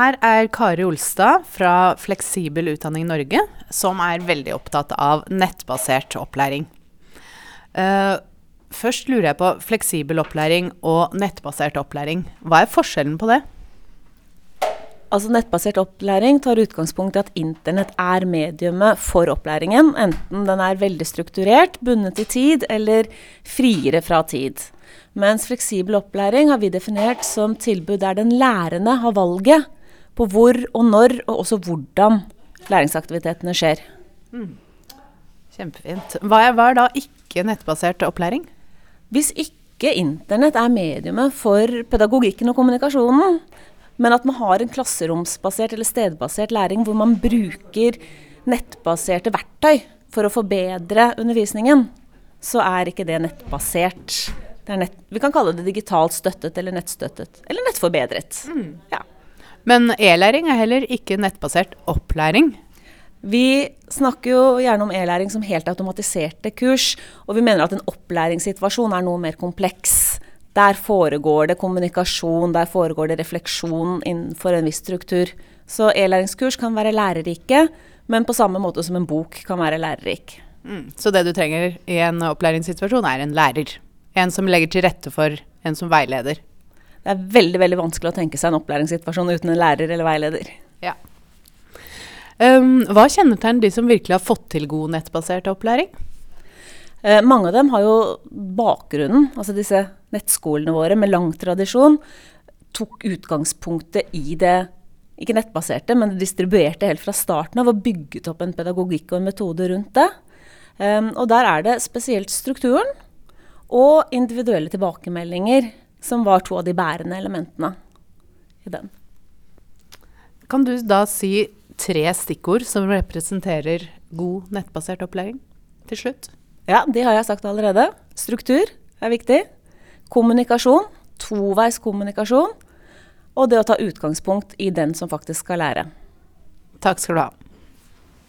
Her er Kari Olstad fra Fleksibel utdanning Norge, som er veldig opptatt av nettbasert opplæring. Uh, først lurer jeg på fleksibel opplæring og nettbasert opplæring. Hva er forskjellen på det? Altså Nettbasert opplæring tar utgangspunkt i at internett er mediumet for opplæringen, enten den er veldig strukturert, bundet i tid eller friere fra tid. Mens fleksibel opplæring har vi definert som tilbud der den lærende har valget på hvor og når, og også hvordan læringsaktivitetene skjer. Mm. Kjempefint. Hva er, hva er da ikke nettbasert opplæring? Hvis ikke internett er mediumet for pedagogikken og kommunikasjonen, men at man har en klasseromsbasert eller stedbasert læring hvor man bruker nettbaserte verktøy for å forbedre undervisningen, så er ikke det nettbasert. Det nett, vi kan kalle det digitalt støttet eller nettstøttet. Eller nettforbedret. Mm. Ja. Men e-læring er heller ikke nettbasert opplæring. Vi snakker jo gjerne om e-læring som helt automatiserte kurs, og vi mener at en opplæringssituasjon er noe mer kompleks. Der foregår det kommunikasjon, der foregår det refleksjon innenfor en viss struktur. Så e-læringskurs kan være lærerike, men på samme måte som en bok kan være lærerik. Mm. Så det du trenger i en opplæringssituasjon, er en lærer? En som legger til rette for en som veileder? Det er veldig veldig vanskelig å tenke seg en opplæringssituasjon uten en lærer eller veileder. Ja. Um, hva kjennetegner de som virkelig har fått til god nettbasert opplæring? Eh, mange av dem har jo bakgrunnen, altså disse nettskolene våre med lang tradisjon, tok utgangspunktet i det ikke nettbaserte, men distribuerte helt fra starten av og bygget opp en pedagogikk og en metode rundt det. Um, og der er det spesielt strukturen og individuelle tilbakemeldinger som var to av de bærende elementene i den. Kan du da si tre stikkord som representerer god nettbasert opplæring til slutt? Ja, de har jeg sagt allerede. Struktur er viktig. Kommunikasjon. Toveis kommunikasjon. Og det å ta utgangspunkt i den som faktisk skal lære. Takk skal du ha.